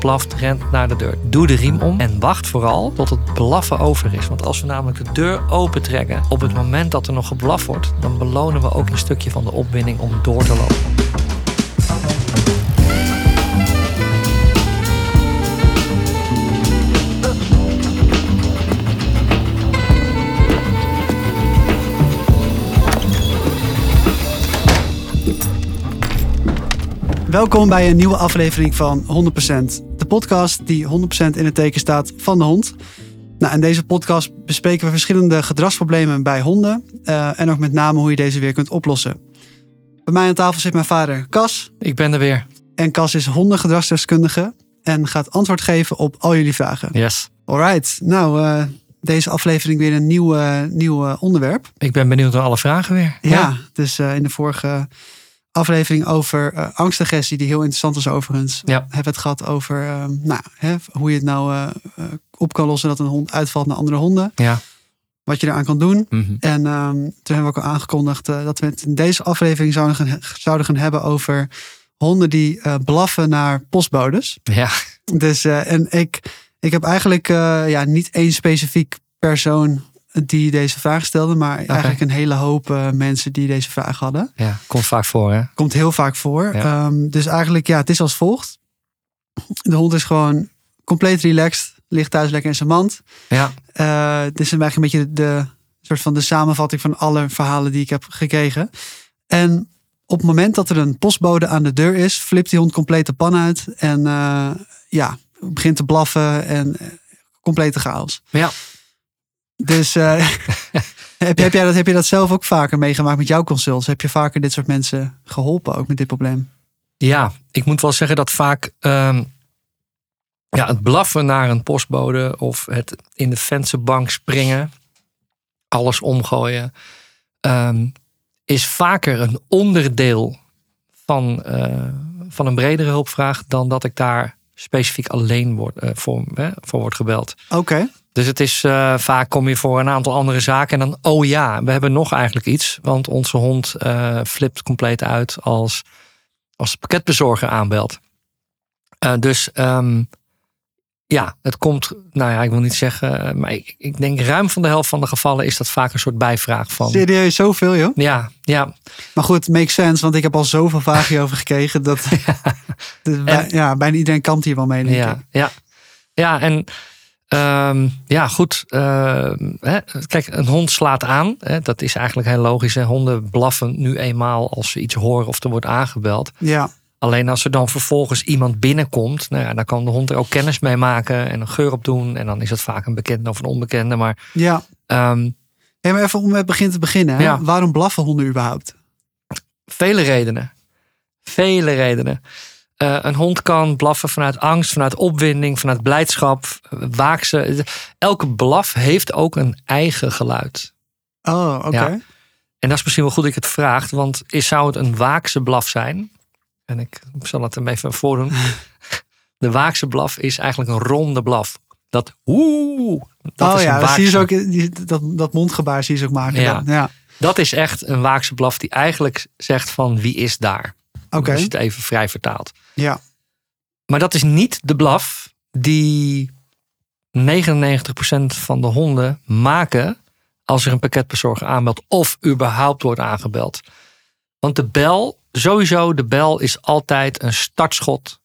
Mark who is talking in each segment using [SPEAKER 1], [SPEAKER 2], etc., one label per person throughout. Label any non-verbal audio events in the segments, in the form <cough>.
[SPEAKER 1] blaft, rent naar de deur. Doe de riem om en wacht vooral tot het blaffen over is. Want als we namelijk de deur opentrekken op het moment dat er nog geblaft wordt, dan belonen we ook een stukje van de opwinding om door te lopen.
[SPEAKER 2] Welkom bij een nieuwe aflevering van 100%. Podcast die 100% in het teken staat van de hond. Nou, in deze podcast bespreken we verschillende gedragsproblemen bij honden. eh, en ook met name hoe je deze weer kunt oplossen. Bij mij aan tafel zit mijn vader Cas.
[SPEAKER 1] Ik ben er weer.
[SPEAKER 2] En Cas is hondengedragsdeskundige en gaat antwoord geven op al jullie vragen.
[SPEAKER 1] Yes.
[SPEAKER 2] Alright, nou, eh, deze aflevering weer een nieuw, nieuw onderwerp.
[SPEAKER 1] Ik ben benieuwd naar alle vragen weer.
[SPEAKER 2] Ja, dus eh, in de vorige aflevering over eh angstagressie, die heel interessant was overigens,
[SPEAKER 1] Ja.
[SPEAKER 2] hebben we het gehad over eh, nou, hè, hoe je het nou eh, op kan lossen dat een hond uitvalt naar andere honden.
[SPEAKER 1] Ja.
[SPEAKER 2] Wat je eraan kan doen.
[SPEAKER 1] Mhm.
[SPEAKER 2] En ehm, toen hebben we ook al aangekondigd dat we het in deze aflevering zouden gaan, zouden gaan hebben over honden die blaffen naar postbodes.
[SPEAKER 1] Ja.
[SPEAKER 2] Dus en ik, ik heb eigenlijk ja, niet één specifiek persoon die deze vraag stelde, maar eigenlijk een hele hoop eh, mensen die deze vraag hadden.
[SPEAKER 1] ja, komt vaak voor hè.
[SPEAKER 2] Komt heel vaak voor.
[SPEAKER 1] Ja.
[SPEAKER 2] Ehm, dus eigenlijk, ja, het is als volgt. De hond is gewoon compleet relaxed, ligt thuis lekker in zijn mand.
[SPEAKER 1] Ja.
[SPEAKER 2] Eh, dit is eigenlijk een beetje de, de soort van de samenvatting van alle verhalen die ik heb gekregen. En op het moment dat er een postbode aan de deur is, flipt die hond compleet de pan uit. En eh, ja, begint te blaffen en complete chaos.
[SPEAKER 1] Ja.
[SPEAKER 2] Dus eh, <laughs> heb, heb, jij dat, heb je dat zelf ook vaker meegemaakt met jouw consults? Heb je vaker dit soort mensen geholpen ook met dit probleem?
[SPEAKER 1] Ja, ik moet wel zeggen dat vaak ehm, ja, het blaffen naar een postbode of het in de vensterbank springen, alles omgooien, ehm, is vaker een onderdeel van, eh, van een bredere hulpvraag dan dat ik daar specifiek alleen word, eh, voor, hè, voor word gebeld.
[SPEAKER 2] Oké.
[SPEAKER 1] Dus het is eh, vaak kom je voor een aantal andere zaken en dan, oh ja, we hebben nog eigenlijk iets. Want onze hond eh, flipt compleet uit als, als de pakketbezorger aanbelt. Dus ehm, ja, het komt, nou ja, ik wil niet zeggen, eh, maar ik, ik denk ruim van de helft van de gevallen is dat vaak een soort bijvraag van.
[SPEAKER 2] Serieus, zoveel joh?
[SPEAKER 1] Ja, ja,
[SPEAKER 2] Maar goed, makes sense, want ik heb al zoveel vragen hierover gekregen. Dat, <laughs> ja, bijna iedereen kan hier wel mee, denk
[SPEAKER 1] ja,
[SPEAKER 2] ik.
[SPEAKER 1] ja. Ja, en ehm, ja, goed. ehm, hè, kijk, een hond slaat aan. Hè, dat is eigenlijk heel logisch. Hè. Honden blaffen nu eenmaal als ze iets horen of er wordt aangebeld.
[SPEAKER 2] Ja,
[SPEAKER 1] Alleen als er dan vervolgens iemand binnenkomt, nou ja, dan kan de hond er ook kennis mee maken en een geur op doen. En dan is het vaak een bekende of een onbekende. Maar
[SPEAKER 2] ja. Hey, maar even om het begin te beginnen. Hè?
[SPEAKER 1] Ja.
[SPEAKER 2] Waarom blaffen honden überhaupt?
[SPEAKER 1] vele redenen. Vele redenen. Eh, een hond kan blaffen vanuit angst, vanuit opwinding, vanuit blijdschap, waakse. Elke blaf heeft ook een eigen geluid.
[SPEAKER 2] Oh, oké.
[SPEAKER 1] Ja. En dat is misschien wel goed dat ik het vraag, want is, zou het een waakse blaf zijn? En ik zal het hem even voordoen. De waakse blaf is eigenlijk een ronde blaf. Dat oeh, dat
[SPEAKER 2] oh
[SPEAKER 1] is
[SPEAKER 2] ja,
[SPEAKER 1] een
[SPEAKER 2] dat zie je ook, die- dat, dat mondgebaar zie je ze ook maken.
[SPEAKER 1] Ja.
[SPEAKER 2] dan. ja.
[SPEAKER 1] Dat is echt een waakse blaf die eigenlijk zegt van wie is daar?
[SPEAKER 2] Oké.
[SPEAKER 1] Als je het even vrij vertaalt.
[SPEAKER 2] Ja.
[SPEAKER 1] Maar dat is niet de blaf die 99% van de honden maken als er een pakketbezorger aanmeldt of überhaupt wordt aangebeld. Want de bel, sowieso, de bel is altijd een startschot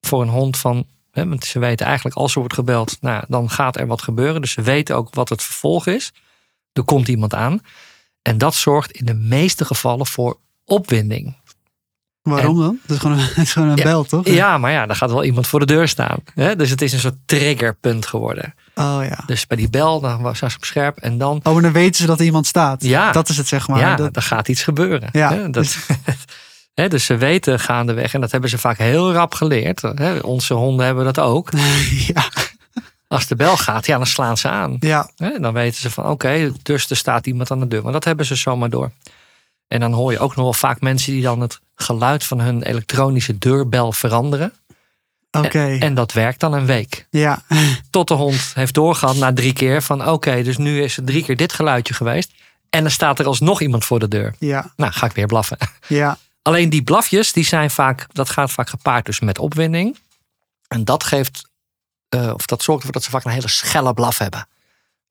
[SPEAKER 1] voor een hond van. Hè, want ze weten eigenlijk als er wordt gebeld, nou, dan gaat er wat gebeuren. Dus ze weten ook wat het vervolg is. Er komt iemand aan. En dat zorgt in de meeste gevallen voor opwinding.
[SPEAKER 2] Waarom dan? Het is gewoon een, <laughs> het is gewoon een
[SPEAKER 1] Ja.
[SPEAKER 2] bel, toch?
[SPEAKER 1] Ja, maar ja, dan gaat wel iemand voor de deur staan. Hè? Dus het is een soort triggerpunt geworden.
[SPEAKER 2] Oh ja.
[SPEAKER 1] Dus bij die bel, dan was ze op scherp. En dan,
[SPEAKER 2] Oh, en dan weten ze dat er iemand staat.
[SPEAKER 1] Ja.
[SPEAKER 2] Dat is het, zeg maar.
[SPEAKER 1] ja,
[SPEAKER 2] Dat,
[SPEAKER 1] dan gaat iets gebeuren.
[SPEAKER 2] Ja,
[SPEAKER 1] Hè? Dat, <laughs> hè, dus ze weten gaandeweg, en dat hebben ze vaak heel rap geleerd. Hè? Onze honden hebben dat ook. <laughs>
[SPEAKER 2] ja.
[SPEAKER 1] Als de bel gaat, ja, dan slaan ze aan.
[SPEAKER 2] Ja.
[SPEAKER 1] Hè? Dan weten ze van, oké, dus er staat iemand aan de deur. Maar dat hebben ze zomaar door. En dan hoor je ook nog wel vaak mensen die dan het geluid van hun elektronische deurbel veranderen.
[SPEAKER 2] Oké.
[SPEAKER 1] En dat werkt dan een week.
[SPEAKER 2] Ja. <laughs>
[SPEAKER 1] Tot de hond heeft doorgehad na drie keer van oké, dus nu is er drie keer dit geluidje geweest. En dan staat er alsnog iemand voor de deur.
[SPEAKER 2] Ja.
[SPEAKER 1] Nou, ga ik weer blaffen. <laughs>
[SPEAKER 2] Ja.
[SPEAKER 1] Alleen die blafjes, die zijn vaak, dat gaat vaak gepaard dus met opwinding. En dat geeft, eh, of dat zorgt ervoor dat ze vaak een hele schelle blaf hebben.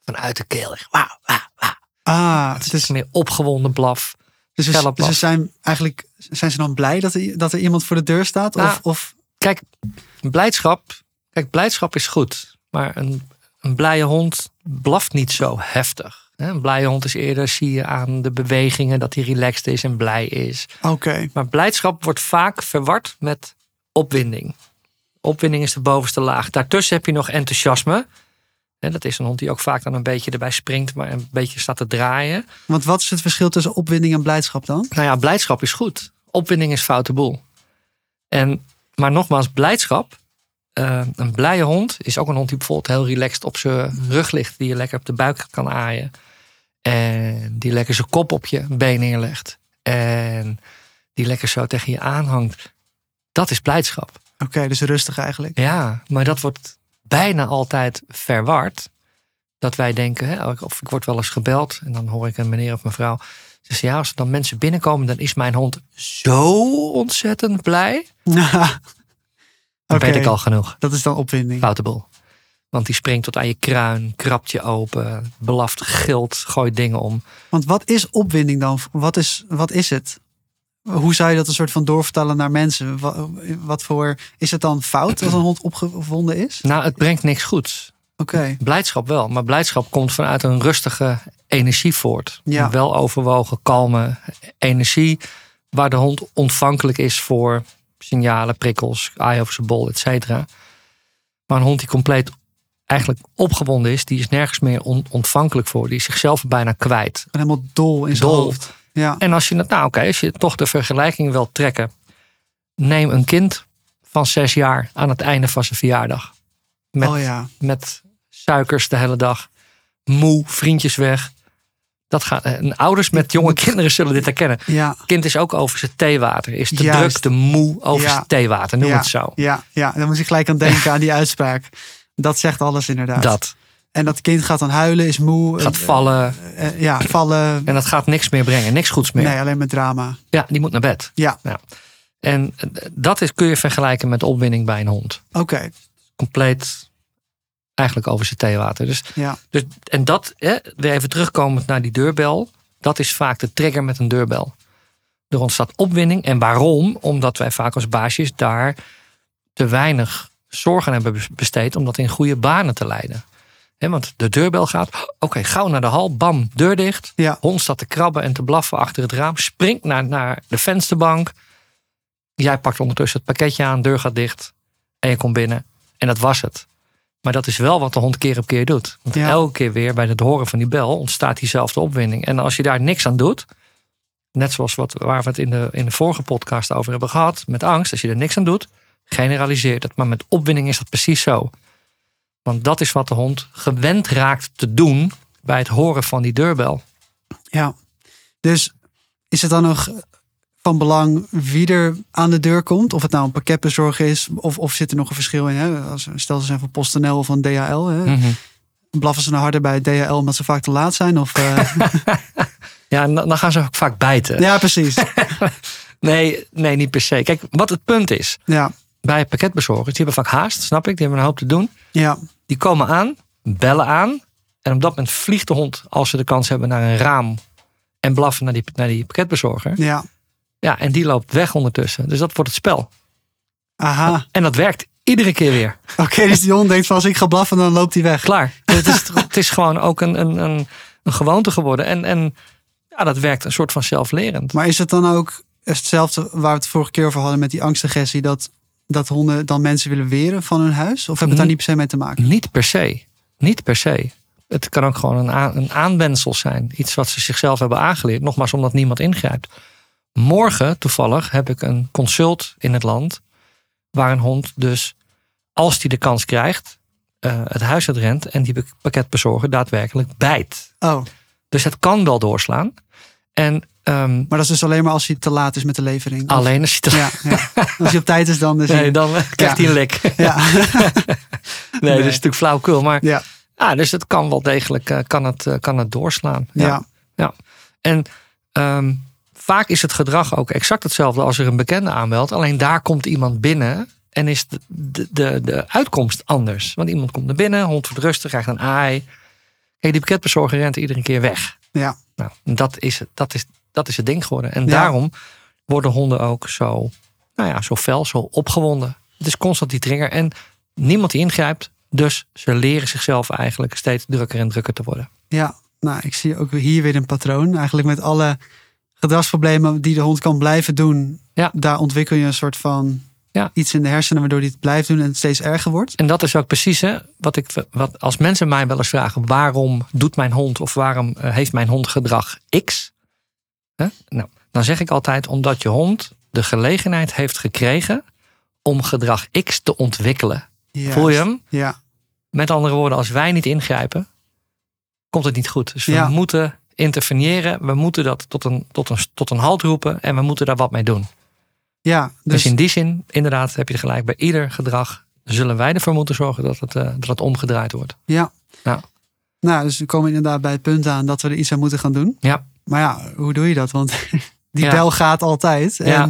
[SPEAKER 1] Vanuit de keel. Wauw, wauw, wauw.
[SPEAKER 2] Ah,
[SPEAKER 1] Het is
[SPEAKER 2] dus,
[SPEAKER 1] meer opgewonden blaf.
[SPEAKER 2] dus,
[SPEAKER 1] blaf.
[SPEAKER 2] ze zijn eigenlijk zijn ze dan blij dat er, dat er iemand voor de deur staat?
[SPEAKER 1] Nou,
[SPEAKER 2] of, of
[SPEAKER 1] Kijk, blijdschap, kijk, blijdschap is goed. Maar een, een blije hond blaft niet zo heftig. Een blije hond is eerder, zie je aan de bewegingen, dat hij relaxed is en blij is.
[SPEAKER 2] oké.
[SPEAKER 1] Maar blijdschap wordt vaak verward met opwinding. Opwinding is de bovenste laag. Daartussen heb je nog enthousiasme. En dat is een hond die ook vaak dan een beetje erbij springt, maar een beetje staat te draaien.
[SPEAKER 2] Want wat is het verschil tussen opwinding en blijdschap dan?
[SPEAKER 1] Nou ja, blijdschap is goed. Opwinding is foute boel. En, maar nogmaals, blijdschap. eh, een blije hond is ook een hond die bijvoorbeeld heel relaxed op zijn rug ligt. Die je lekker op de buik kan aaien. En die lekker zijn kop op je been neerlegt. En die lekker zo tegen je aanhangt. Dat is blijdschap.
[SPEAKER 2] Oké, dus rustig eigenlijk.
[SPEAKER 1] Ja, maar dat wordt bijna altijd verward. Dat wij denken, hè, of ik word wel eens gebeld en dan hoor ik een meneer of mevrouw. Ze ja, als er dan mensen binnenkomen, dan is mijn hond zo ontzettend blij. <laughs> Dan weet ik al genoeg.
[SPEAKER 2] dat is dan opwinding.
[SPEAKER 1] Foute boel. Want die springt tot aan je kruin, krabt je open, belaft, gilt, gooit dingen om.
[SPEAKER 2] Want wat is opwinding dan? Wat is, wat is het? Hoe zou je dat een soort van doorvertalen naar mensen? Wat, wat voor is het dan fout als een hond opgewonden is?
[SPEAKER 1] Nou, het brengt niks goeds. Blijdschap wel, maar blijdschap komt vanuit een rustige energie voort.
[SPEAKER 2] Ja.
[SPEAKER 1] Een wel overwogen, kalme energie waar de hond ontvankelijk is voor signalen, prikkels, aai over zijn bol, et cetera. Maar een hond die compleet eigenlijk opgewonden is, die is nergens meer on- ontvankelijk voor. Die is zichzelf bijna kwijt.
[SPEAKER 2] en helemaal dol in zijn
[SPEAKER 1] Dol.
[SPEAKER 2] hoofd. Ja,
[SPEAKER 1] En als je nou oké, als je toch de vergelijking wilt trekken, neem een kind van zes jaar aan het einde van zijn verjaardag. Met
[SPEAKER 2] oh ja.
[SPEAKER 1] met suikers de hele dag. Moe, vriendjes weg. Dat gaat, en ouders met jonge kinderen zullen dit herkennen.
[SPEAKER 2] Ja,
[SPEAKER 1] Kind is ook over zijn theewater. Is te
[SPEAKER 2] Juist.
[SPEAKER 1] druk, te moe over
[SPEAKER 2] Ja.
[SPEAKER 1] zijn theewater. Noem
[SPEAKER 2] Ja.
[SPEAKER 1] het zo.
[SPEAKER 2] ja, ja, dan moet ik gelijk aan denken aan die uitspraak. Dat zegt alles inderdaad.
[SPEAKER 1] Dat.
[SPEAKER 2] En dat kind gaat dan huilen, is moe.
[SPEAKER 1] Gaat
[SPEAKER 2] eh,
[SPEAKER 1] vallen.
[SPEAKER 2] eh, ja, vallen.
[SPEAKER 1] En dat gaat niks meer brengen. Niks goeds meer.
[SPEAKER 2] Nee, alleen met drama.
[SPEAKER 1] Ja, die moet naar bed.
[SPEAKER 2] Ja,
[SPEAKER 1] En eh, dat is, kun je vergelijken met de opwinding bij een hond.
[SPEAKER 2] oké.
[SPEAKER 1] Compleet eigenlijk over zijn theewater. Dus,
[SPEAKER 2] Ja,
[SPEAKER 1] dus, en dat, hè, weer even terugkomend naar die deurbel. Dat is vaak de trigger met een deurbel. Er ontstaat opwinding. En waarom? Omdat wij vaak als baasjes daar te weinig zorg aan hebben besteed om dat in goede banen te leiden. Want de deurbel gaat, oké, gauw naar de hal, bam, deur dicht.
[SPEAKER 2] ja,
[SPEAKER 1] Hond staat te krabben en te blaffen achter het raam, springt naar, naar de vensterbank. Jij pakt ondertussen het pakketje aan, deur gaat dicht en je komt binnen. En dat was het. Maar dat is wel wat de hond keer op keer doet. Want
[SPEAKER 2] Ja.
[SPEAKER 1] elke keer weer bij het horen van die bel ontstaat diezelfde opwinding. En als je daar niks aan doet, net zoals wat, waar we het in de, in de vorige podcast over hebben gehad, met angst, als je er niks aan doet, generaliseert het. Maar met opwinding is dat precies zo. Want dat is wat de hond gewend raakt te doen bij het horen van die deurbel.
[SPEAKER 2] ja. Dus is het dan nog van belang wie er aan de deur komt? Of het nou een pakketbezorger is, of, of zit er nog een verschil in? Hè? Als, stel ze zijn van PostNL of van DHL. Hè?
[SPEAKER 1] Mhm.
[SPEAKER 2] Blaffen ze nou harder bij DHL omdat ze vaak te laat zijn? Of, eh, <laughs>
[SPEAKER 1] Ja, dan gaan ze ook vaak bijten.
[SPEAKER 2] ja, precies. <laughs>
[SPEAKER 1] Nee, nee, niet per se. Kijk, wat het punt is.
[SPEAKER 2] Ja,
[SPEAKER 1] Bij pakketbezorgers, die hebben vaak haast, snap ik. Die hebben een hoop te doen.
[SPEAKER 2] ja,
[SPEAKER 1] Die komen aan, bellen aan. En op dat moment vliegt de hond, als ze de kans hebben, naar een raam. En blaffen naar die, naar die pakketbezorger.
[SPEAKER 2] ja.
[SPEAKER 1] Ja, en die loopt weg ondertussen. Dus dat wordt het spel.
[SPEAKER 2] Aha.
[SPEAKER 1] En dat werkt iedere keer weer.
[SPEAKER 2] Oké, dus die hond denkt van als ik ga blaffen, dan loopt hij weg.
[SPEAKER 1] Klaar. het, is, het is gewoon ook een, een, een, een gewoonte geworden. En, en ja, dat werkt een soort van zelflerend.
[SPEAKER 2] Maar is het dan ook hetzelfde waar we het vorige keer over hadden met die angstagressie, dat, dat honden dan mensen willen weren van hun huis? Of hebben het daar niet per se mee te maken?
[SPEAKER 1] Niet per se. Niet per se. Het kan ook gewoon een, aan, een aanwensel zijn. Iets wat ze zichzelf hebben aangeleerd. Nogmaals, omdat niemand ingrijpt. Morgen, toevallig, heb ik een consult in het land. Waar een hond dus, als die de kans krijgt, eh, het huis uit rent. En die pakketbezorger daadwerkelijk bijt.
[SPEAKER 2] Oh,
[SPEAKER 1] Dus het kan wel doorslaan. En ehm,
[SPEAKER 2] maar dat is dus alleen maar als hij te laat is met de levering.
[SPEAKER 1] Alleen als je te
[SPEAKER 2] Ja, ja. Als hij op tijd is, dan is <laughs> hij...
[SPEAKER 1] Nee, dan eh, krijgt
[SPEAKER 2] Ja.
[SPEAKER 1] hij een lik. <laughs>
[SPEAKER 2] Ja, <laughs>
[SPEAKER 1] Nee, dat is natuurlijk flauwkul. Maar
[SPEAKER 2] ja,
[SPEAKER 1] dus het kan wel degelijk eh, kan het, kan het doorslaan.
[SPEAKER 2] ja.
[SPEAKER 1] Ja. En ehm, vaak is het gedrag ook exact hetzelfde als er een bekende aanmeldt. Alleen daar komt iemand binnen En is de, de, de, de uitkomst anders. Want iemand komt naar binnen, hond wordt rustig, krijgt een aai. Kijk, die pakketbezorger rent iedere keer weg.
[SPEAKER 2] Ja.
[SPEAKER 1] Nou, dat is, het, dat, is, dat is het ding geworden. En
[SPEAKER 2] Ja.
[SPEAKER 1] daarom worden honden ook zo, nou ja, zo fel, zo opgewonden. Het is constant die trigger. En niemand die ingrijpt. Dus ze leren zichzelf eigenlijk steeds drukker en drukker te worden.
[SPEAKER 2] Ja, nou, ik zie ook hier weer een patroon. Eigenlijk met alle gedragsproblemen die de hond kan blijven doen.
[SPEAKER 1] Ja.
[SPEAKER 2] Daar ontwikkel je een soort van
[SPEAKER 1] Ja.
[SPEAKER 2] iets in de hersenen waardoor die het blijft doen en het steeds erger wordt.
[SPEAKER 1] En dat is ook precies hè, wat ik, wat als mensen mij wel eens vragen: waarom doet mijn hond of waarom eh, heeft mijn hond gedrag X? Hè? Nou, dan zeg ik altijd: omdat je hond de gelegenheid heeft gekregen om gedrag X te ontwikkelen.
[SPEAKER 2] Juist.
[SPEAKER 1] Voel je hem?
[SPEAKER 2] Ja,
[SPEAKER 1] Met andere woorden, als wij niet ingrijpen, komt het niet goed. Dus we
[SPEAKER 2] Ja.
[SPEAKER 1] moeten interveneren. We moeten dat tot een, tot, een, tot een halt roepen en we moeten daar wat mee doen.
[SPEAKER 2] ja
[SPEAKER 1] Dus,
[SPEAKER 2] dus,
[SPEAKER 1] in die zin, inderdaad, heb je gelijk. Bij ieder gedrag zullen wij ervoor moeten zorgen dat het, eh, dat het omgedraaid wordt.
[SPEAKER 2] ja.
[SPEAKER 1] Ja.
[SPEAKER 2] Nou, dus we komen inderdaad bij het punt aan dat we er iets aan moeten gaan doen.
[SPEAKER 1] Ja.
[SPEAKER 2] Maar ja, hoe doe je dat? Want <laughs> die
[SPEAKER 1] Ja.
[SPEAKER 2] bel gaat altijd. En,
[SPEAKER 1] Ja.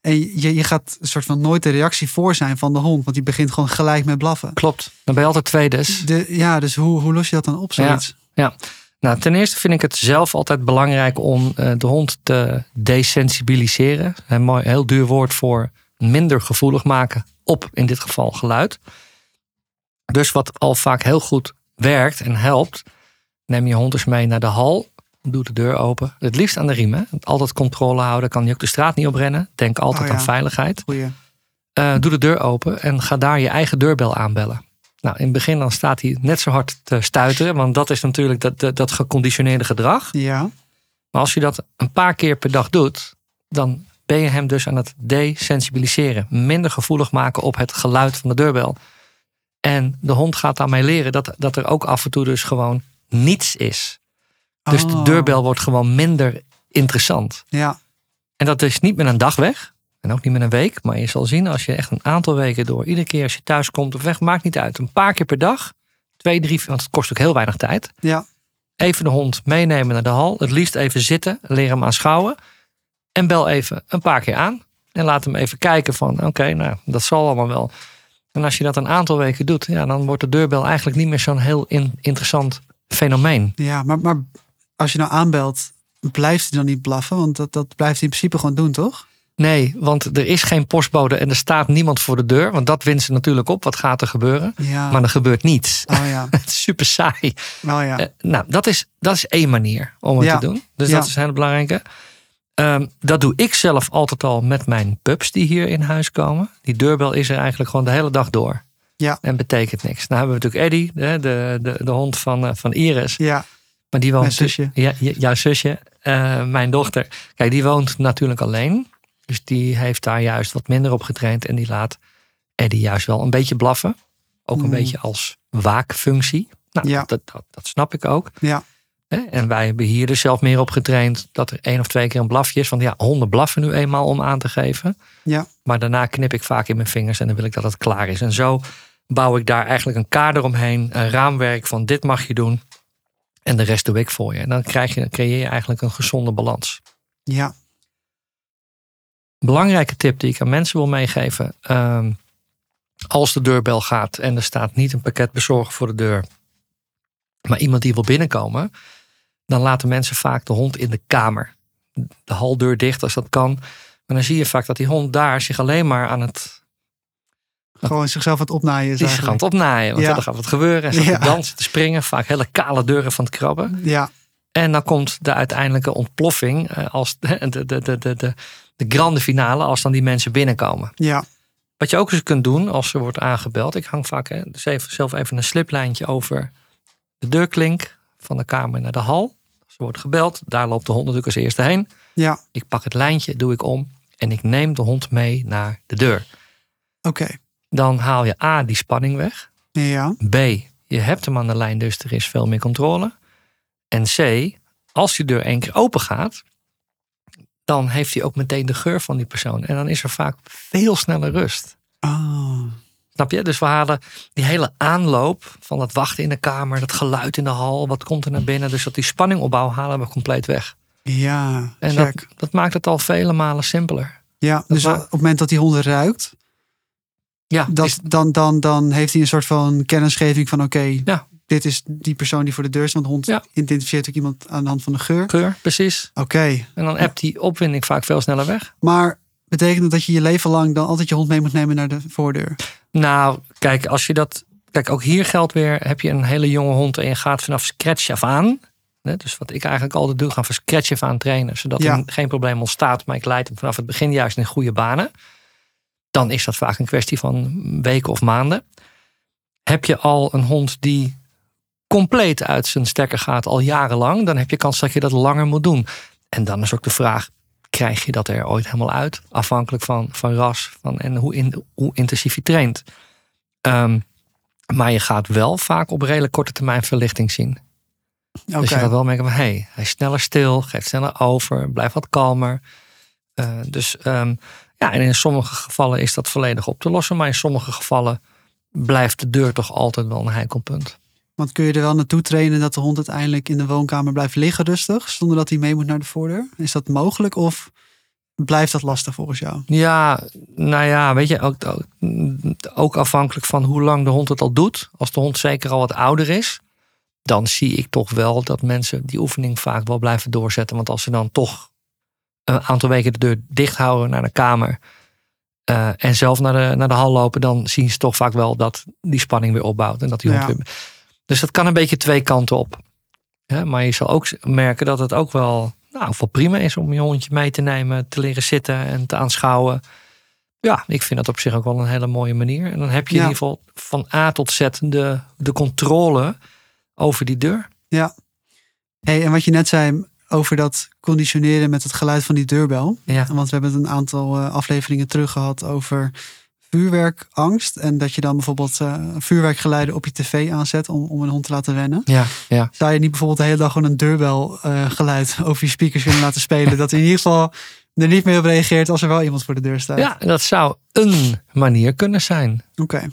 [SPEAKER 2] en je, je gaat een soort van nooit de reactie voor zijn van de hond. Want die begint gewoon gelijk met blaffen.
[SPEAKER 1] Klopt. Dan ben je altijd twee dus.
[SPEAKER 2] De, ja, dus hoe, hoe los je dat dan op, zoiets?
[SPEAKER 1] Nou, ten eerste vind ik het zelf altijd belangrijk om eh, de hond te desensibiliseren. Een mooi, heel duur woord voor minder gevoelig maken op, in dit geval, geluid. Dus wat al vaak heel goed werkt en helpt, neem je hond eens mee naar de hal. Doe de deur open. Het liefst aan de riem. Hè? Altijd controle houden. Kan je ook de straat niet oprennen. Denk altijd
[SPEAKER 2] Oh ja.
[SPEAKER 1] aan veiligheid. Eh, doe de deur open en ga daar je eigen deurbel aanbellen. Nou, in het begin dan staat hij net zo hard te stuiteren. Want dat is natuurlijk dat, dat, dat geconditioneerde gedrag.
[SPEAKER 2] Ja,
[SPEAKER 1] Maar als je dat een paar keer per dag doet, dan ben je hem dus aan het desensibiliseren. Minder gevoelig maken op het geluid van de deurbel. En de hond gaat daarmee leren dat, dat er ook af en toe dus gewoon niets is. Dus de
[SPEAKER 2] Oh.
[SPEAKER 1] deurbel wordt gewoon minder interessant.
[SPEAKER 2] ja,
[SPEAKER 1] En dat is niet met een dag weg. En ook niet met een week. Maar je zal zien als je echt een aantal weken door. Iedere keer als je thuis komt of weg, maakt niet uit. Een paar keer per dag. Twee, drie, want het kost ook heel weinig tijd.
[SPEAKER 2] ja,
[SPEAKER 1] Even de hond meenemen naar de hal. Het liefst even zitten. Leer hem aanschouwen. En bel even een paar keer aan. En laat hem even kijken van oké, nou dat zal allemaal wel. En als je dat een aantal weken doet. Ja, dan wordt de deurbel eigenlijk niet meer zo'n heel in- interessant fenomeen.
[SPEAKER 2] ja. Maar, maar als je nou aanbelt, blijft hij dan niet blaffen? Want dat, dat blijft hij in principe gewoon doen, toch?
[SPEAKER 1] Nee, want er is geen postbode en er staat niemand voor de deur. Want dat wint ze natuurlijk op. Wat gaat er gebeuren?
[SPEAKER 2] Ja.
[SPEAKER 1] Maar er gebeurt niets.
[SPEAKER 2] Oh ja, <laughs>
[SPEAKER 1] Het is super saai.
[SPEAKER 2] wel ja.
[SPEAKER 1] Eh, nou, dat is, dat is één manier om het
[SPEAKER 2] Ja.
[SPEAKER 1] te doen. Dus dat is een hele belangrijke. Ehm, dat doe ik zelf altijd al met mijn pups die hier in huis komen. Die deurbel is er eigenlijk gewoon de hele dag door.
[SPEAKER 2] Ja.
[SPEAKER 1] En betekent niks. Nou hebben we natuurlijk Eddie, de, de, de, de hond van, eh, van Iris.
[SPEAKER 2] Ja,
[SPEAKER 1] Maar die woont.
[SPEAKER 2] mijn zusje.
[SPEAKER 1] Ja, ja, jouw zusje, eh, mijn dochter. Kijk, die woont natuurlijk alleen. Dus die heeft daar juist wat minder op getraind. En die laat Eddie juist wel een beetje blaffen. Ook een
[SPEAKER 2] Mm.
[SPEAKER 1] beetje als waakfunctie. Nou,
[SPEAKER 2] Ja.
[SPEAKER 1] dat, dat, dat snap ik ook.
[SPEAKER 2] Ja?
[SPEAKER 1] En wij hebben hier dus zelf meer op getraind dat er één of twee keer een blafje is. Want ja, honden blaffen nu eenmaal om aan te geven.
[SPEAKER 2] ja,
[SPEAKER 1] Maar daarna knip ik vaak in mijn vingers en dan wil ik dat het klaar is. En zo bouw ik daar eigenlijk een kader omheen. Een raamwerk van dit mag je doen. En de rest doe ik voor je. En dan krijg je, creëer je eigenlijk een gezonde balans.
[SPEAKER 2] ja,
[SPEAKER 1] Belangrijke tip die ik aan mensen wil meegeven. ehm, als de deurbel gaat en er staat niet een pakketbezorger voor de deur. Maar iemand die wil binnenkomen. Dan laten mensen vaak de hond in de kamer. De haldeur dicht als dat kan. Maar dan zie je vaak dat die hond daar zich alleen maar aan het
[SPEAKER 2] gewoon zichzelf aan het opnaaien is
[SPEAKER 1] Die gaan
[SPEAKER 2] eigenlijk.
[SPEAKER 1] het opnaaien, want
[SPEAKER 2] Ja.
[SPEAKER 1] dan gaat wat gebeuren. En staat
[SPEAKER 2] Ja.
[SPEAKER 1] te dansen, te springen. Vaak hele kale deuren van het krabben.
[SPEAKER 2] Ja,
[SPEAKER 1] En dan komt de uiteindelijke ontploffing. eh, Als de, de, de, de, de, de, de grande finale. Als dan die mensen binnenkomen.
[SPEAKER 2] ja,
[SPEAKER 1] Wat je ook eens kunt doen als er wordt aangebeld. Ik hang vaak hè, dus even, zelf even een sliplijntje over de deurklink. Van de kamer naar de hal. Als er wordt gebeld. Daar loopt de hond natuurlijk als eerste heen.
[SPEAKER 2] ja,
[SPEAKER 1] Ik pak het lijntje, doe ik om. En ik neem de hond mee naar de deur.
[SPEAKER 2] oké.
[SPEAKER 1] Dan haal je A, die spanning weg.
[SPEAKER 2] Ja,
[SPEAKER 1] B, je hebt hem aan de lijn, dus er is veel meer controle. En C, als die deur één keer open gaat, dan heeft hij ook meteen de geur van die persoon. En dan is er vaak veel sneller rust.
[SPEAKER 2] oh,
[SPEAKER 1] Snap je? Dus we halen die hele aanloop van het wachten in de kamer, dat geluid in de hal, wat komt er naar binnen. Dus dat die spanning opbouw halen we compleet weg.
[SPEAKER 2] ja,
[SPEAKER 1] En dat, dat maakt het al vele malen simpeler.
[SPEAKER 2] Ja, dus op het moment dat die hond ruikt,
[SPEAKER 1] Ja,
[SPEAKER 2] dat,
[SPEAKER 1] is-
[SPEAKER 2] dan, dan, dan heeft hij een soort van kennisgeving van oké,
[SPEAKER 1] Ja.
[SPEAKER 2] Dit is die persoon die voor de deur is. Want de hond
[SPEAKER 1] Ja.
[SPEAKER 2] identificeert ook iemand aan de hand van de geur. Oké,
[SPEAKER 1] geur, precies. En dan appt die opwinding vaak veel sneller weg.
[SPEAKER 2] maar betekent dat dat je je leven lang dan altijd je hond mee moet nemen naar de voordeur?
[SPEAKER 1] Nou, kijk, als je dat. Kijk, ook hier geldt weer: heb je een hele jonge hond en je gaat vanaf scratch af aan. Hè, dus wat ik eigenlijk altijd doe, gaan van scratch af aan trainen. Zodat
[SPEAKER 2] Ja.
[SPEAKER 1] er geen probleem ontstaat, maar ik leid hem vanaf het begin juist in goede banen. Dan is dat vaak een kwestie van weken of maanden. Heb je al een hond die compleet uit zijn stekker gaat al jarenlang, dan heb je kans dat je dat langer moet doen. En dan is ook de vraag: krijg je dat er ooit helemaal uit? Afhankelijk van, van ras van, en hoe, in, hoe intensief je traint. Ehm, maar je gaat wel vaak op redelijk korte termijn verlichting zien.
[SPEAKER 2] Oké,
[SPEAKER 1] Dus je gaat wel merken van, hé, hey, hij is sneller stil, geeft sneller over, blijft wat kalmer. Eh, dus ehm, ja, en in sommige gevallen is dat volledig op te lossen. Maar in sommige gevallen blijft de deur toch altijd wel een heikel punt.
[SPEAKER 2] Want kun je er wel naartoe trainen dat de hond uiteindelijk in de woonkamer blijft liggen rustig, zonder dat hij mee moet naar de voordeur? Is dat mogelijk of blijft dat lastig volgens jou?
[SPEAKER 1] Ja, nou ja, weet je, ook, ook, afhankelijk van hoe lang de hond het al doet. Als de hond zeker al wat ouder is, dan zie ik toch wel dat mensen die oefening vaak wel blijven doorzetten. Want als ze dan toch een aantal weken de deur dicht houden naar de kamer eh, en zelf naar de, naar de hal lopen, dan zien ze toch vaak wel dat die spanning weer opbouwt. En dat die hond
[SPEAKER 2] Ja.
[SPEAKER 1] weer... Dus dat kan een beetje twee kanten op. Ja, maar je zal ook merken dat het ook wel, nou, wel prima is om je hondje mee te nemen, te leren zitten en te aanschouwen. Ja, ik vind dat op zich ook wel een hele mooie manier. En dan heb je
[SPEAKER 2] Ja.
[SPEAKER 1] in ieder geval van A tot Z de, de controle over die deur.
[SPEAKER 2] Hey, en wat je net zei over dat conditioneren met het geluid van die deurbel.
[SPEAKER 1] Ja,
[SPEAKER 2] Want we hebben het een aantal eh, afleveringen terug gehad over vuurwerkangst. En dat je dan bijvoorbeeld eh, vuurwerkgeluiden op je tv aanzet om, om een hond te laten wennen.
[SPEAKER 1] ja, ja.
[SPEAKER 2] Zou je niet bijvoorbeeld de hele dag gewoon een deurbelgeluid over je speakers willen laten spelen? dat in ieder geval er niet meer op reageert als er wel iemand voor de deur staat.
[SPEAKER 1] ja, dat zou een manier kunnen zijn.
[SPEAKER 2] Oké.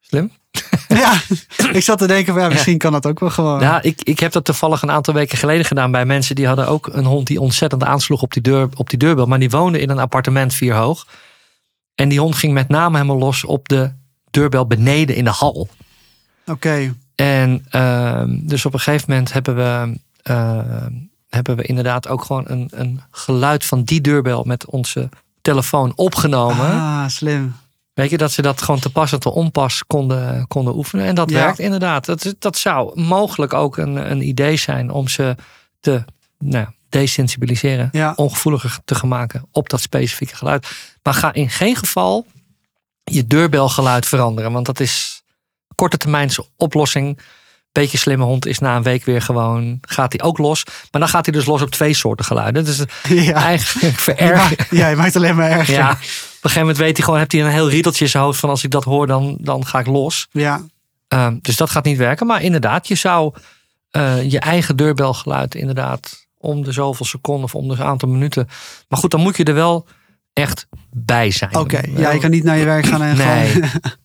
[SPEAKER 1] Slim. <laughs>
[SPEAKER 2] Ja, ik zat te denken, van, ja, misschien kan dat ook wel gewoon.
[SPEAKER 1] Ja, ik, ik heb dat toevallig een aantal weken geleden gedaan bij mensen die hadden ook een hond die ontzettend aansloeg op die, deur, op die deurbel. Maar die woonde in een appartement vier hoog. En die hond ging met name helemaal los op de deurbel beneden in de hal.
[SPEAKER 2] Oké,
[SPEAKER 1] En ehm, dus op een gegeven moment hebben we, ehm, hebben we inderdaad ook gewoon een, een geluid van die deurbel met onze telefoon opgenomen.
[SPEAKER 2] ah, slim.
[SPEAKER 1] Weet je, dat ze dat gewoon te pas en te onpas konden, konden oefenen. En dat
[SPEAKER 2] Ja.
[SPEAKER 1] werkt inderdaad. Dat, dat zou mogelijk ook een, een idee zijn om ze te nou, desensibiliseren.
[SPEAKER 2] Ja.
[SPEAKER 1] Ongevoeliger te gaan maken op dat specifieke geluid. Maar ga in geen geval je deurbelgeluid veranderen. Want dat is korte termijnse oplossing. Beetje slimme hond is na een week weer gewoon, gaat hij ook los. Maar dan gaat hij dus los op twee soorten geluiden. Dus <laughs>
[SPEAKER 2] Ja,
[SPEAKER 1] eigenlijk vererger
[SPEAKER 2] ja, je maakt alleen maar erger.
[SPEAKER 1] ja, op een gegeven moment weet hij gewoon, heeft hij een heel riedeltje in zijn hoofd van als ik dat hoor, dan, dan ga ik los.
[SPEAKER 2] ja.
[SPEAKER 1] Ehm, dus dat gaat niet werken. Maar inderdaad, je zou eh, je eigen deurbelgeluid inderdaad om de zoveel seconden of om de aantal minuten. Maar goed, dan moet je er wel echt bij zijn.
[SPEAKER 2] Oké, ja, je kan niet naar je werk gaan en
[SPEAKER 1] Nee.
[SPEAKER 2] gewoon... <laughs>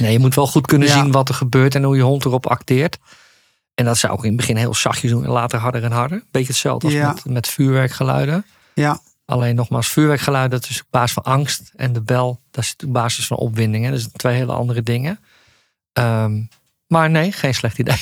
[SPEAKER 1] Nee, je moet wel goed kunnen
[SPEAKER 2] Ja.
[SPEAKER 1] zien wat er gebeurt en hoe je hond erop acteert. En dat zou ik in het begin heel zachtjes doen en later harder en harder. Beetje hetzelfde als
[SPEAKER 2] Ja.
[SPEAKER 1] met, met vuurwerkgeluiden.
[SPEAKER 2] Ja,
[SPEAKER 1] Alleen nogmaals, vuurwerkgeluiden, dat is op basis van angst. En de bel, dat is op basis van opwinding. Hè. Dat zijn twee hele andere dingen. Ehm, maar nee, geen slecht idee.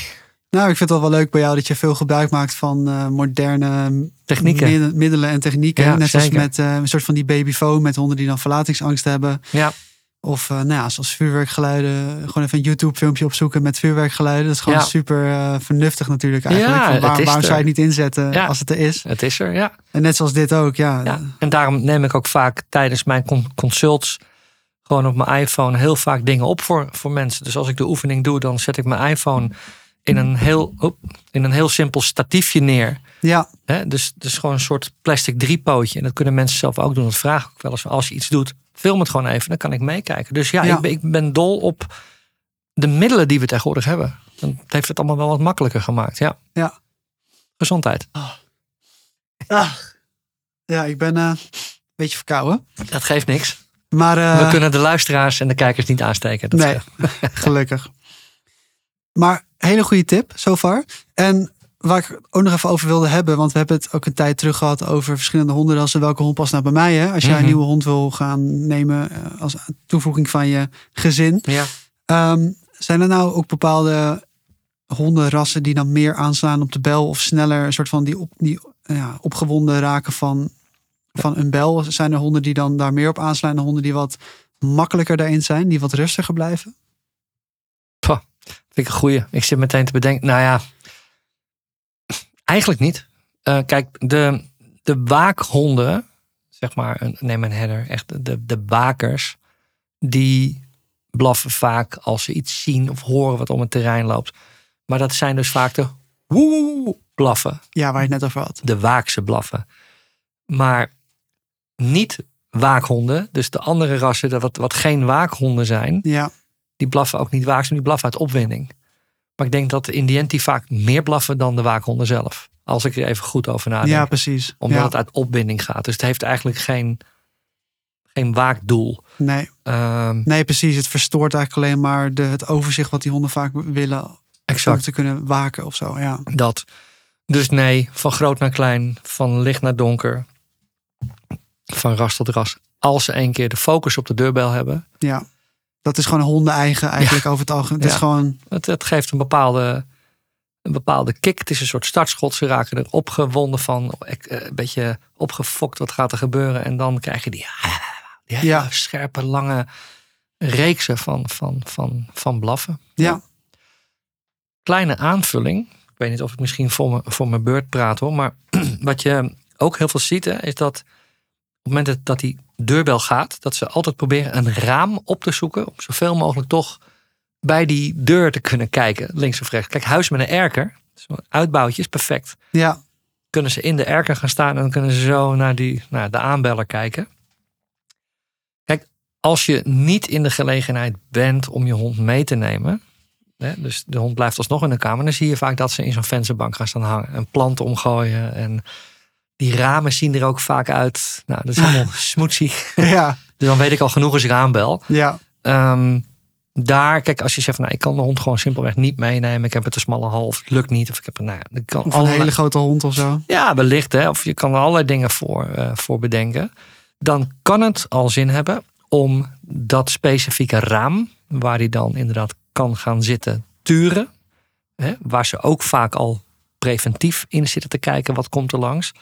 [SPEAKER 2] Nou, ik vind het wel wel leuk bij jou dat je veel gebruik maakt van eh, moderne
[SPEAKER 1] Technieken.
[SPEAKER 2] middelen en technieken.
[SPEAKER 1] Ja,
[SPEAKER 2] Net
[SPEAKER 1] zeker.
[SPEAKER 2] als met eh, een soort van die babyfoon met honden die dan verlatingsangst hebben.
[SPEAKER 1] Ja,
[SPEAKER 2] Of eh, nou ja, zoals vuurwerkgeluiden. Gewoon even een YouTube filmpje opzoeken met vuurwerkgeluiden. Dat is gewoon
[SPEAKER 1] Ja.
[SPEAKER 2] super vernuftig natuurlijk eigenlijk.
[SPEAKER 1] Ja,
[SPEAKER 2] Van waar-
[SPEAKER 1] is
[SPEAKER 2] waarom
[SPEAKER 1] er.
[SPEAKER 2] zou je het niet inzetten
[SPEAKER 1] Ja.
[SPEAKER 2] als het er is?
[SPEAKER 1] het is er, ja.
[SPEAKER 2] En net zoals dit ook, ja.
[SPEAKER 1] ja. En daarom neem ik ook vaak tijdens mijn con- consults gewoon op mijn iPhone heel vaak dingen op voor, voor mensen. Dus als ik de oefening doe, dan zet ik mijn iPhone in een heel, in een heel simpel statiefje neer.
[SPEAKER 2] Ja,
[SPEAKER 1] Hè? Dus, dus gewoon een soort plastic driepootje. En dat kunnen mensen zelf ook doen. Dat vraag ik ook wel eens. Als je iets doet, film het gewoon even. Dan kan ik meekijken. Dus ja,
[SPEAKER 2] Ja.
[SPEAKER 1] Ik, ben, ik ben dol op de middelen die we tegenwoordig hebben. Dat heeft het allemaal wel wat makkelijker gemaakt. Ja.
[SPEAKER 2] Ja.
[SPEAKER 1] Gezondheid.
[SPEAKER 2] Ah. ja ik ben eh, een beetje verkouden.
[SPEAKER 1] Dat geeft niks.
[SPEAKER 2] Maar eh,
[SPEAKER 1] we kunnen de luisteraars en de kijkers niet aansteken. Dat
[SPEAKER 2] nee, <laughs> gelukkig. Maar hele goede tip, so far. En waar ik ook nog even over wilde hebben, want we hebben het ook een tijd terug gehad over verschillende hondenrassen. Welke hond past nou bij mij? Hè? Als jij
[SPEAKER 1] Mhm.
[SPEAKER 2] een nieuwe hond wil gaan nemen eh, als toevoeging van je gezin.
[SPEAKER 1] Ja.
[SPEAKER 2] Ehm, zijn er nou ook bepaalde hondenrassen die dan meer aanslaan op de bel of sneller een soort van die, op, die ja, opgewonden raken van, van een bel? Zijn er honden die dan daar meer op aanslaan en honden die wat makkelijker daarin zijn, die wat rustiger blijven?
[SPEAKER 1] Vind ik een goeie. Ik zit meteen te bedenken. Nou ja, eigenlijk niet. Eh, kijk, de, de waakhonden, zeg maar, een, neem een herder, echt de, de wakers, die blaffen vaak als ze iets zien of horen wat om het terrein loopt. Maar dat zijn dus vaak de woe blaffen,
[SPEAKER 2] Ja, waar je het net over had.
[SPEAKER 1] de waakse blaffen. Maar niet waakhonden, dus de andere rassen, de wat, wat geen waakhonden zijn,
[SPEAKER 2] Ja,
[SPEAKER 1] die blaffen ook niet waakzaam, die blaffen uit opwinding. Maar ik denk dat de Indiënt die vaak meer blaffen dan de waakhonden zelf. Als ik er even goed over nadenk.
[SPEAKER 2] ja precies.
[SPEAKER 1] Omdat
[SPEAKER 2] ja.
[SPEAKER 1] het uit opwinding gaat. Dus het heeft eigenlijk geen, geen waakdoel.
[SPEAKER 2] Nee,
[SPEAKER 1] Ehm,
[SPEAKER 2] nee, precies. Het verstoort eigenlijk alleen maar de, het overzicht wat die honden vaak willen. Om
[SPEAKER 1] exact
[SPEAKER 2] te kunnen waken of zo. Ja,
[SPEAKER 1] dat. Dus nee, van groot naar klein, van licht naar donker, van ras tot ras. Als ze één keer de focus op de deurbel hebben,
[SPEAKER 2] ja. Dat is gewoon honden eigen eigenlijk over het algemeen. Het is gewoon,
[SPEAKER 1] het, het geeft een bepaalde, een bepaalde kick. Het is een soort startschot. Ze raken er opgewonden van, eh, een beetje opgefokt. Wat gaat er gebeuren? En dan krijg je die, die hele
[SPEAKER 2] Ja.
[SPEAKER 1] scherpe, lange reeksen van, van, van, van blaffen.
[SPEAKER 2] ja,
[SPEAKER 1] Kleine aanvulling. Ik weet niet of ik misschien voor, me, voor mijn beurt praat hoor. Maar <clears throat> wat je ook heel veel ziet, hè, is dat het moment dat- dat die deurbel gaat, dat ze altijd proberen een raam op te zoeken. Om zoveel mogelijk toch bij die deur te kunnen kijken, links of rechts. Kijk, huis met een erker, zo'n uitbouwtje is perfect.
[SPEAKER 2] ja,
[SPEAKER 1] Kunnen ze in de erker gaan staan en dan kunnen ze zo naar die, naar de aanbeller kijken. Kijk, als je niet in de gelegenheid bent om je hond mee te nemen, hè, dus de hond blijft alsnog in de kamer, dan zie je vaak dat ze in zo'n vensterbank gaan staan hangen en planten omgooien. En die ramen zien er ook vaak uit. Nou, dat is allemaal <laughs> smoetsig.
[SPEAKER 2] ja,
[SPEAKER 1] Dus dan weet ik al genoeg als ik aanbel.
[SPEAKER 2] ja,
[SPEAKER 1] Ehm, daar, kijk, als je zegt, van, nou, ik kan de hond gewoon simpelweg niet meenemen. Ik heb het te smalle hal, of het lukt niet. Of ik heb een, nou, ja, ik kan
[SPEAKER 2] of een
[SPEAKER 1] allerlei-
[SPEAKER 2] hele grote hond of zo.
[SPEAKER 1] Ja, wellicht. Hè, of je kan er allerlei dingen voor, eh, voor bedenken. Dan kan het al zin hebben om dat specifieke raam, waar hij dan inderdaad kan gaan zitten, turen. Hè, waar ze ook vaak al preventief in zitten te kijken, wat komt er langs.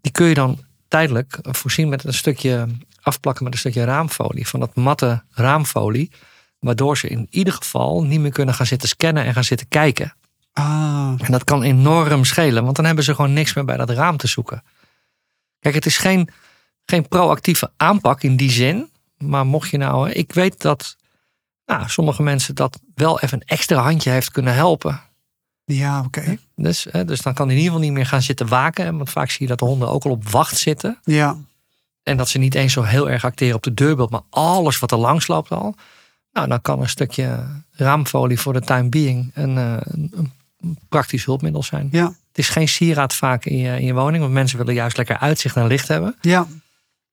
[SPEAKER 1] Die kun je dan tijdelijk voorzien met een stukje afplakken met een stukje raamfolie. Van dat matte raamfolie. Waardoor ze in ieder geval niet meer kunnen gaan zitten scannen en gaan zitten kijken.
[SPEAKER 2] Ah,
[SPEAKER 1] En dat kan enorm schelen, want dan hebben ze gewoon niks meer bij dat raam te zoeken. Kijk, het is geen, geen proactieve aanpak in die zin. Maar mocht je nou, ik weet dat nou, sommige mensen dat wel even een extra handje heeft kunnen helpen.
[SPEAKER 2] Ja, oké.
[SPEAKER 1] Dus, dus dan kan hij in ieder geval niet meer gaan zitten waken. Want vaak zie je dat de honden ook al op wacht zitten.
[SPEAKER 2] Ja,
[SPEAKER 1] En dat ze niet eens zo heel erg acteren op de deurbel, maar alles wat er langs loopt al. Nou, dan kan een stukje raamfolie voor de time being een, eh, een, een praktisch hulpmiddel zijn.
[SPEAKER 2] ja,
[SPEAKER 1] Het is geen sieraad vaak in je, in je woning, want mensen willen juist lekker uitzicht en licht hebben.
[SPEAKER 2] ja,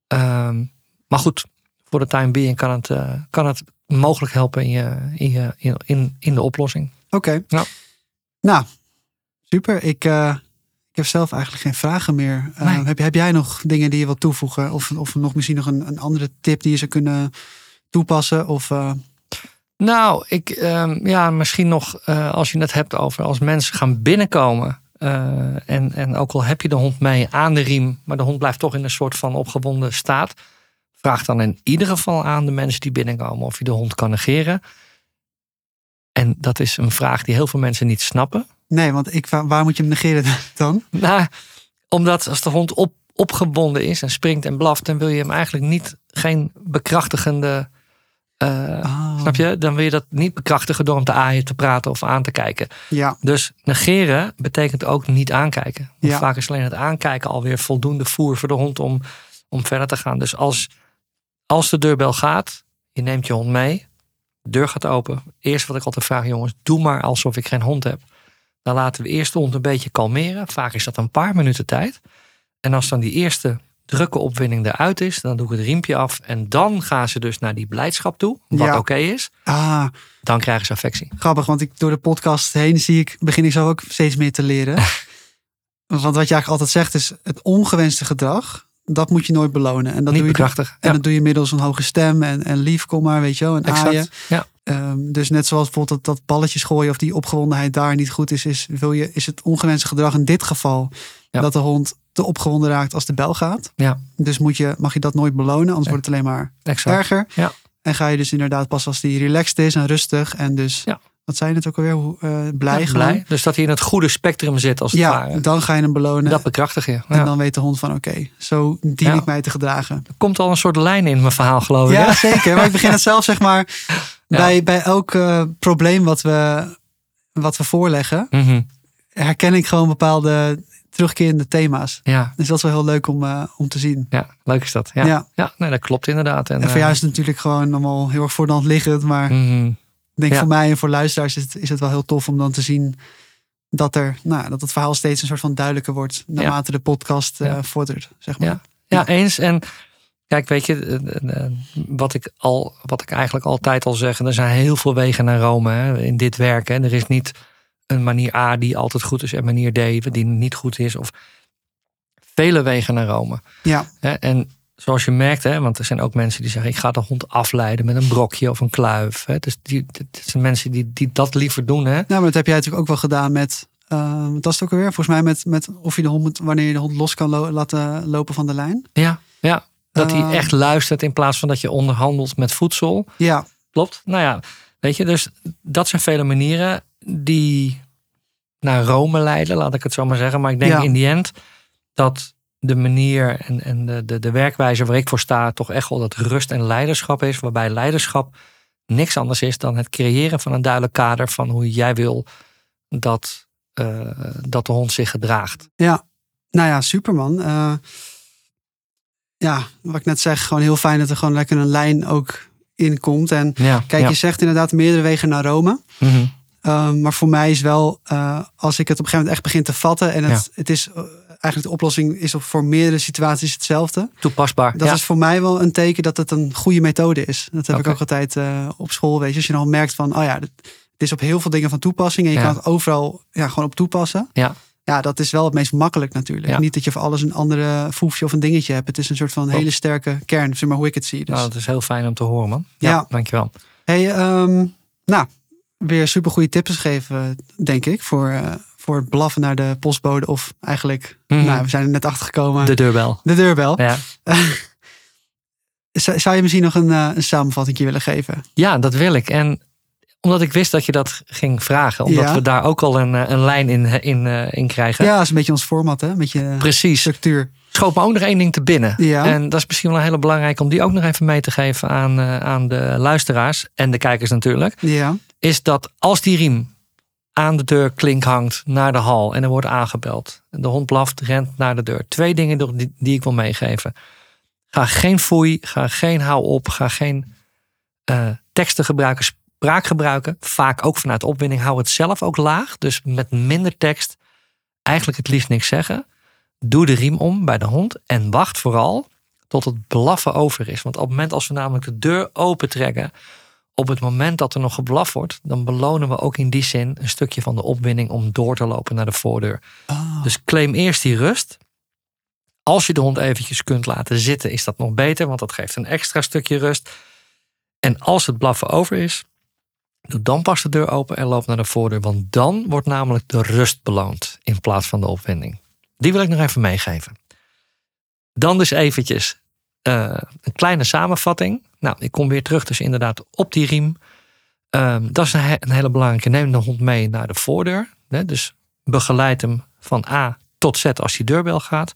[SPEAKER 1] Ehm, maar goed, voor de time being kan het, eh, kan het mogelijk helpen in, je, in, je, in, in, in de oplossing.
[SPEAKER 2] oké.
[SPEAKER 1] Ja.
[SPEAKER 2] Nou, super. Ik, eh, ik heb zelf eigenlijk geen vragen meer. Eh, heb, heb jij nog dingen die je wilt toevoegen? Of, of nog misschien nog een, een andere tip die je zou kunnen toepassen? Of, eh,
[SPEAKER 1] Nou, ik, ehm, ja, misschien nog als je het hebt over als mensen gaan binnenkomen. en, en ook al heb je de hond mee aan de riem, maar de hond blijft toch in een soort van opgewonden staat. Vraag dan in ieder geval aan de mensen die binnenkomen of je de hond kan negeren. En dat is een vraag die heel veel mensen niet snappen.
[SPEAKER 2] nee, want ik, waar, moet je hem negeren <laughs> dan?
[SPEAKER 1] Nou, omdat als de hond op, opgewonden is en springt en blaft, dan wil je hem eigenlijk niet geen bekrachtigende. eh,
[SPEAKER 2] Ah,
[SPEAKER 1] Snap je? Dan wil je dat niet bekrachtigen door hem te aaien, te praten of aan te kijken.
[SPEAKER 2] Ja,
[SPEAKER 1] Dus negeren betekent ook niet aankijken. Want
[SPEAKER 2] Ja.
[SPEAKER 1] vaak is alleen het aankijken alweer voldoende voer voor de hond om, om verder te gaan. Dus als, als de deurbel gaat, je neemt je hond mee, de deur gaat open. Eerst wat ik altijd vraag, jongens, doe maar alsof ik geen hond heb. Dan laten we eerst de hond een beetje kalmeren. Vaak is dat een paar minuten tijd. En als dan die eerste drukke opwinding eruit is, dan doe ik het riempje af. En dan gaan ze dus naar die blijdschap toe, wat
[SPEAKER 2] Ja.
[SPEAKER 1] oké is.
[SPEAKER 2] Ah,
[SPEAKER 1] Dan krijgen ze affectie.
[SPEAKER 2] grappig, want ik, door de podcast heen zie ik, begin ik zo ook steeds meer te leren. <laughs> want wat je eigenlijk altijd zegt is, het ongewenste gedrag, dat moet je nooit belonen. En dat
[SPEAKER 1] Niet
[SPEAKER 2] doe je
[SPEAKER 1] bekrachtigen.
[SPEAKER 2] En dat doe je middels een hoge stem en, en lief, kom maar, weet je wel, en aaien.
[SPEAKER 1] exact. Ja,
[SPEAKER 2] Ehm, dus net zoals bijvoorbeeld dat, dat balletjes gooien of die opgewondenheid daar niet goed is, is, wil je, is het ongewenste gedrag in dit geval
[SPEAKER 1] Ja.
[SPEAKER 2] dat de hond te opgewonden raakt als de bel gaat.
[SPEAKER 1] Ja.
[SPEAKER 2] Dus moet je, mag je dat nooit belonen, anders wordt het alleen maar
[SPEAKER 1] exact.
[SPEAKER 2] erger.
[SPEAKER 1] Ja.
[SPEAKER 2] En ga je dus inderdaad pas als die relaxed is en rustig en dus,
[SPEAKER 1] Ja.
[SPEAKER 2] Wat zei je het ook alweer, Hoe, eh, blij
[SPEAKER 1] Ja, blij. Dus dat hij in het goede spectrum zit als het
[SPEAKER 2] Ja,
[SPEAKER 1] ware.
[SPEAKER 2] dan ga je hem belonen.
[SPEAKER 1] Dat bekrachtig je.
[SPEAKER 2] En
[SPEAKER 1] Ja.
[SPEAKER 2] dan weet de hond van oké, zo dien
[SPEAKER 1] Ja.
[SPEAKER 2] ik mij te gedragen.
[SPEAKER 1] Er komt al een soort lijn in mijn verhaal, geloof ik.
[SPEAKER 2] Ja, zeker. Maar ik begin het <laughs> zelf, zeg maar, bij, bij elk eh, probleem wat we, wat we voorleggen,
[SPEAKER 1] Mhm.
[SPEAKER 2] herken ik gewoon bepaalde terugkerende thema's.
[SPEAKER 1] ja.
[SPEAKER 2] Dus dat is wel heel leuk om, eh, om te zien.
[SPEAKER 1] ja, leuk is dat. Ja,
[SPEAKER 2] Ja.
[SPEAKER 1] ja. nee, dat klopt inderdaad. En,
[SPEAKER 2] En voor jou is het natuurlijk gewoon allemaal heel erg voor de hand liggend. Maar
[SPEAKER 1] mhm.
[SPEAKER 2] Denk
[SPEAKER 1] Ja.
[SPEAKER 2] voor mij en voor luisteraars is het, is het wel heel tof om dan te zien dat, er, nou, dat het verhaal steeds een soort van duidelijker wordt naarmate de podcast
[SPEAKER 1] Ja.
[SPEAKER 2] vordert. Zeg maar.
[SPEAKER 1] Ja. Ja, eens. En kijk, weet je, eh, eh, wat ik, al, wat ik eigenlijk altijd al zeg, er zijn heel veel wegen naar Rome hè, in dit werk. Hè. Er is niet een manier A die altijd goed is en manier D die niet goed is. Of vele wegen naar Rome.
[SPEAKER 2] Ja.
[SPEAKER 1] Hè. En zoals je merkt, hè, want er zijn ook mensen die zeggen, ik ga de hond afleiden met een brokje of een kluif. Hè. Dus die, dit zijn mensen die, die dat liever doen. Hè.
[SPEAKER 2] Nou, maar dat heb jij natuurlijk ook wel gedaan met. eh, wat was het ook alweer? Volgens mij met, met of je de hond moet, wanneer je de hond los kan lo- laten lopen van de lijn.
[SPEAKER 1] Ja, ja. Dat hij
[SPEAKER 2] Eh.
[SPEAKER 1] echt luistert in plaats van dat je onderhandelt met voedsel.
[SPEAKER 2] Ja,
[SPEAKER 1] Klopt. Nou ja, weet je, dus dat zijn vele manieren die naar Rome leiden, laat ik het zo maar zeggen. Maar ik denk
[SPEAKER 2] Ja.
[SPEAKER 1] in die end dat de manier en, en de, de, de werkwijze waar ik voor sta, toch echt wel dat rust en leiderschap is. Waarbij leiderschap niks anders is dan het creëren van een duidelijk kader van hoe jij wil dat, eh, dat de hond zich gedraagt.
[SPEAKER 2] nou ja, superman. Eh, ja, wat ik net zeg, gewoon heel fijn dat er gewoon lekker een lijn ook in komt. En
[SPEAKER 1] Ja,
[SPEAKER 2] kijk, je zegt inderdaad meerdere wegen naar Rome.
[SPEAKER 1] Mhm.
[SPEAKER 2] Um, maar voor mij is wel, uh, als ik het op een gegeven moment echt begin te vatten. En het, het is uh, eigenlijk de oplossing is op, voor meerdere situaties hetzelfde.
[SPEAKER 1] Toepasbaar.
[SPEAKER 2] Dat
[SPEAKER 1] ja.
[SPEAKER 2] is voor mij wel een teken dat het een goede methode is. Dat heb ik ook altijd uh, op school. Weet je, als je dan merkt van, oh ja, het is op heel veel dingen van toepassing. En je
[SPEAKER 1] Ja.
[SPEAKER 2] kan het overal ja, gewoon op toepassen.
[SPEAKER 1] Ja.
[SPEAKER 2] Ja, dat is wel het meest makkelijk natuurlijk.
[SPEAKER 1] Ja.
[SPEAKER 2] Niet dat je voor alles een andere foefje of een dingetje hebt. Het is een soort van
[SPEAKER 1] Klopt.
[SPEAKER 2] hele sterke kern, zeg maar hoe ik het zie. Dus.
[SPEAKER 1] Nou, dat is heel fijn om te horen, man. Ja,
[SPEAKER 2] Ja.
[SPEAKER 1] dankjewel.
[SPEAKER 2] Hey, ehm, nou, weer super goede tips gegeven, denk ik, voor, eh, voor het blaffen naar de postbode. Of eigenlijk,
[SPEAKER 1] Mhm.
[SPEAKER 2] nou, we zijn er net achter gekomen.
[SPEAKER 1] De deurbel.
[SPEAKER 2] De deurbel.
[SPEAKER 1] Ja. <laughs>
[SPEAKER 2] Zou je misschien nog een, eh, een samenvatting willen geven?
[SPEAKER 1] Ja, dat wil ik. En omdat ik wist dat je dat ging vragen, omdat
[SPEAKER 2] Ja.
[SPEAKER 1] we daar ook al een, eh, een lijn in, in, eh, in krijgen.
[SPEAKER 2] Ja, dat is een beetje ons format, hè? Een beetje
[SPEAKER 1] Precies.
[SPEAKER 2] structuur.
[SPEAKER 1] Schoot me ook nog één ding te binnen.
[SPEAKER 2] Ja.
[SPEAKER 1] En dat is misschien wel een hele belangrijke om die ook nog even mee te geven aan, aan de luisteraars en de kijkers natuurlijk.
[SPEAKER 2] Ja,
[SPEAKER 1] Is dat als die riem aan de deur klink hangt naar de hal en er wordt aangebeld. De hond blaft, rent naar de deur. Twee dingen die, die ik wil meegeven. Ga geen foei, ga geen hou op, ga geen eh, teksten gebruiken, spraak gebruiken. Vaak ook vanuit opwinding. Hou het zelf ook laag. Dus met minder tekst eigenlijk het liefst niks zeggen. Doe de riem om bij de hond en wacht vooral tot het blaffen over is. Want op het moment als we namelijk de deur open trekken, op het moment dat er nog geblaf wordt, dan belonen we ook in die zin een stukje van de opwinding om door te lopen naar de voordeur.
[SPEAKER 2] Ah,
[SPEAKER 1] Dus claim eerst die rust. Als je de hond eventjes kunt laten zitten, is dat nog beter, want dat geeft een extra stukje rust. En als het blaffen over is, doe dan pas de deur open en loop naar de voordeur, want dan wordt namelijk de rust beloond in plaats van de opwinding. Die wil ik nog even meegeven. Dan dus eventjes eh, een kleine samenvatting. Nou, ik kom weer terug dus inderdaad op die riem. Ehm, dat is een, he- een hele belangrijke. Neem de hond mee naar de voordeur. Dus begeleid hem van A tot Z als die deurbel gaat.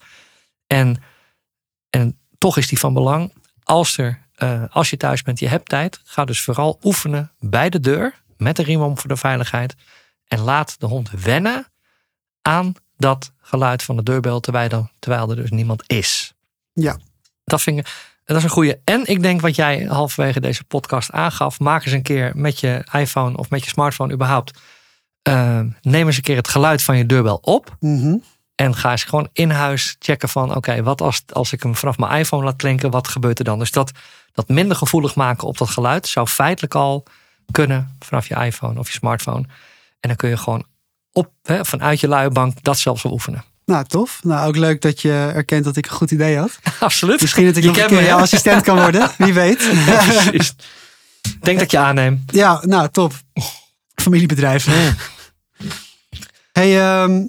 [SPEAKER 1] En, en toch is die van belang. Als, er, eh, als je thuis bent, je hebt tijd. Ga dus vooral oefenen bij de deur. Met de riem om voor de veiligheid. En laat de hond wennen aan dat geluid van de deurbel. Terwijl er, terwijl er dus niemand is.
[SPEAKER 2] Ja.
[SPEAKER 1] Dat vind ik, dat is een goede. En ik denk wat jij halverwege deze podcast aangaf. Maak eens een keer met je iPhone of met je smartphone überhaupt. eh, neem eens een keer het geluid van je deurbel op.
[SPEAKER 2] mhm.
[SPEAKER 1] En ga eens gewoon in huis checken van oké, wat als, als ik hem vanaf mijn iPhone laat klinken, wat gebeurt er dan? Dus dat, dat minder gevoelig maken op dat geluid zou feitelijk al kunnen vanaf je iPhone of je smartphone. En dan kun je gewoon op, hè, vanuit je luie bank dat zelfs wel oefenen.
[SPEAKER 2] Nou, tof. Nou, ook leuk dat je erkent dat ik een goed idee had. <laughs>
[SPEAKER 1] Absoluut.
[SPEAKER 2] Misschien dat ik
[SPEAKER 1] Je
[SPEAKER 2] nog een
[SPEAKER 1] me,
[SPEAKER 2] keer jouw assistent kan worden. <laughs> Wie weet.
[SPEAKER 1] Precies. Denk dat je aanneem.
[SPEAKER 2] Ja, nou, top. Familiebedrijf. Hey, ehm,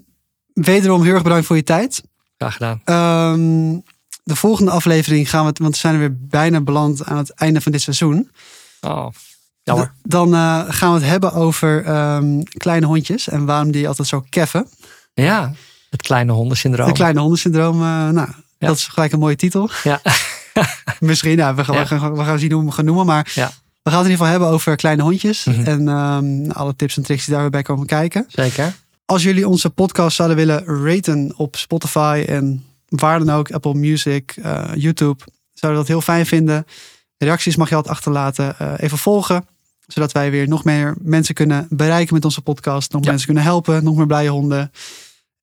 [SPEAKER 2] wederom heel erg bedankt voor je tijd.
[SPEAKER 1] Graag gedaan.
[SPEAKER 2] Ehm, de volgende aflevering gaan we, want we zijn er weer bijna beland aan het einde van dit seizoen.
[SPEAKER 1] Oh, jammer.
[SPEAKER 2] Dan eh, gaan we het hebben over ehm, kleine hondjes en waarom die altijd zo keffen.
[SPEAKER 1] Ja, het kleine hondensyndroom.
[SPEAKER 2] Het kleine hondensyndroom. eh, nou, dat is gelijk een mooie titel.
[SPEAKER 1] Ja. <laughs>
[SPEAKER 2] Misschien, nou, we, gaan,
[SPEAKER 1] Ja.
[SPEAKER 2] we, gaan, we gaan zien hoe we hem gaan noemen. Maar
[SPEAKER 1] Ja.
[SPEAKER 2] we gaan het in ieder geval hebben over kleine hondjes.
[SPEAKER 1] Mhm.
[SPEAKER 2] En ehm, alle tips en tricks die daarbij komen kijken.
[SPEAKER 1] Zeker.
[SPEAKER 2] Als jullie onze podcast zouden willen raten op Spotify en waar dan ook, Apple Music, eh, YouTube, zouden we dat heel fijn vinden. Reacties mag je altijd achterlaten. Eh, even volgen, zodat wij weer nog meer mensen kunnen bereiken met onze podcast. Nog
[SPEAKER 1] Ja.
[SPEAKER 2] mensen kunnen helpen, nog meer blije honden.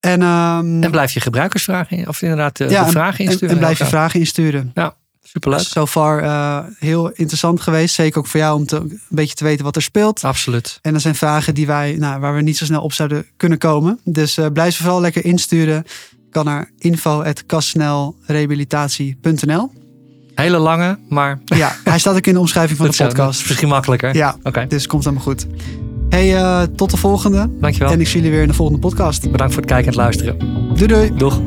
[SPEAKER 2] En, ehm,
[SPEAKER 1] En blijf je gebruikersvragen, in- of inderdaad de,
[SPEAKER 2] ja,
[SPEAKER 1] de
[SPEAKER 2] en-
[SPEAKER 1] vragen
[SPEAKER 2] en,
[SPEAKER 1] insturen.
[SPEAKER 2] en blijf je vragen insturen.
[SPEAKER 1] Superleuk.
[SPEAKER 2] So far eh, heel interessant geweest. Zeker ook voor jou om te, een beetje te weten wat er speelt.
[SPEAKER 1] Absoluut.
[SPEAKER 2] En dat zijn vragen die wij, nou, waar we niet zo snel op zouden kunnen komen. Dus eh, blijf ze vooral lekker insturen. Kan naar info.kasnelrehabilitatie.nl
[SPEAKER 1] Hele lange, maar
[SPEAKER 2] Ja, hij staat ook in de omschrijving van <laughs> de
[SPEAKER 1] zo.
[SPEAKER 2] podcast.
[SPEAKER 1] Misschien makkelijker.
[SPEAKER 2] Ja,
[SPEAKER 1] Oké,
[SPEAKER 2] dus komt allemaal goed. Hey, eh, tot de volgende.
[SPEAKER 1] dankjewel.
[SPEAKER 2] En ik zie jullie weer in de volgende podcast.
[SPEAKER 1] Bedankt voor het kijken en het luisteren.
[SPEAKER 2] Doei doei.
[SPEAKER 1] Doeg.